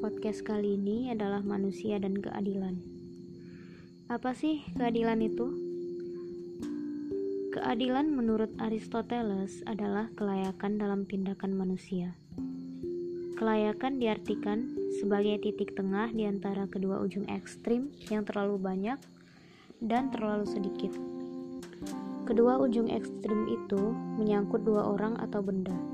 podcast kali ini adalah manusia dan keadilan. Apa sih keadilan itu? Keadilan menurut Aristoteles adalah kelayakan dalam tindakan manusia. Kelayakan diartikan sebagai titik tengah di antara kedua ujung ekstrim yang terlalu banyak dan terlalu sedikit. Kedua ujung ekstrim itu menyangkut dua orang atau benda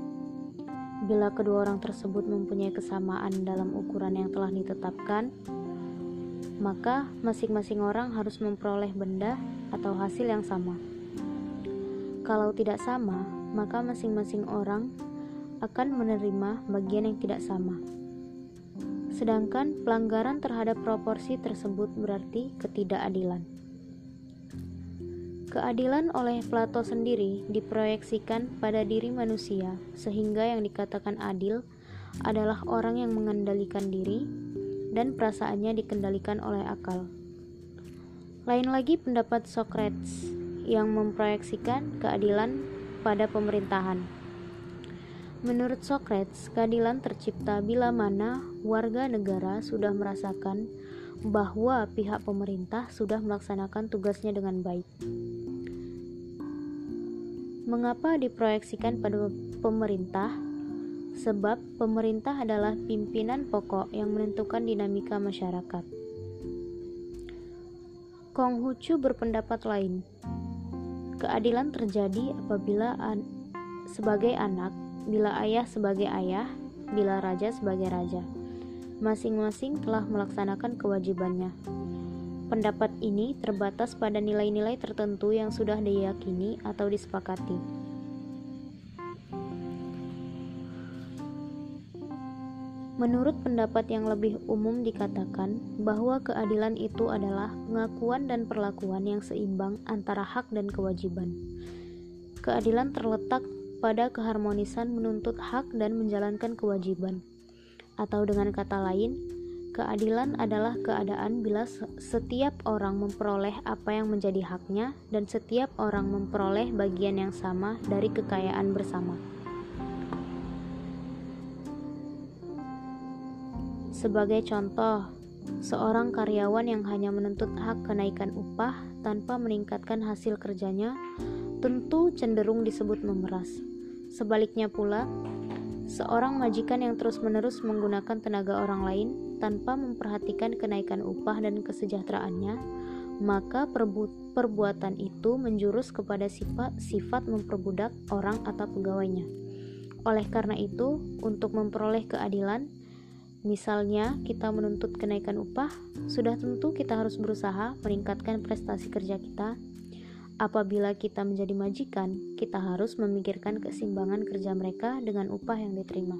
Bila kedua orang tersebut mempunyai kesamaan dalam ukuran yang telah ditetapkan, maka masing-masing orang harus memperoleh benda atau hasil yang sama. Kalau tidak sama, maka masing-masing orang akan menerima bagian yang tidak sama. Sedangkan pelanggaran terhadap proporsi tersebut berarti ketidakadilan. Keadilan oleh Plato sendiri diproyeksikan pada diri manusia, sehingga yang dikatakan adil adalah orang yang mengendalikan diri dan perasaannya dikendalikan oleh akal. Lain lagi pendapat Socrates yang memproyeksikan keadilan pada pemerintahan. Menurut Socrates, keadilan tercipta bila mana warga negara sudah merasakan bahwa pihak pemerintah sudah melaksanakan tugasnya dengan baik. Mengapa diproyeksikan pada pemerintah? Sebab pemerintah adalah pimpinan pokok yang menentukan dinamika masyarakat. Konghucu berpendapat lain. Keadilan terjadi apabila an sebagai anak, bila ayah sebagai ayah, bila raja sebagai raja. Masing-masing telah melaksanakan kewajibannya. Pendapat ini terbatas pada nilai-nilai tertentu yang sudah diyakini atau disepakati. Menurut pendapat yang lebih umum dikatakan bahwa keadilan itu adalah pengakuan dan perlakuan yang seimbang antara hak dan kewajiban. Keadilan terletak pada keharmonisan menuntut hak dan menjalankan kewajiban. Atau dengan kata lain, Keadilan adalah keadaan bila setiap orang memperoleh apa yang menjadi haknya dan setiap orang memperoleh bagian yang sama dari kekayaan bersama. Sebagai contoh, seorang karyawan yang hanya menuntut hak kenaikan upah tanpa meningkatkan hasil kerjanya tentu cenderung disebut memeras. Sebaliknya pula, seorang majikan yang terus-menerus menggunakan tenaga orang lain tanpa memperhatikan kenaikan upah dan kesejahteraannya, maka perbuatan itu menjurus kepada sifat sifat memperbudak orang atau pegawainya. Oleh karena itu, untuk memperoleh keadilan, misalnya kita menuntut kenaikan upah, sudah tentu kita harus berusaha meningkatkan prestasi kerja kita. Apabila kita menjadi majikan, kita harus memikirkan keseimbangan kerja mereka dengan upah yang diterima.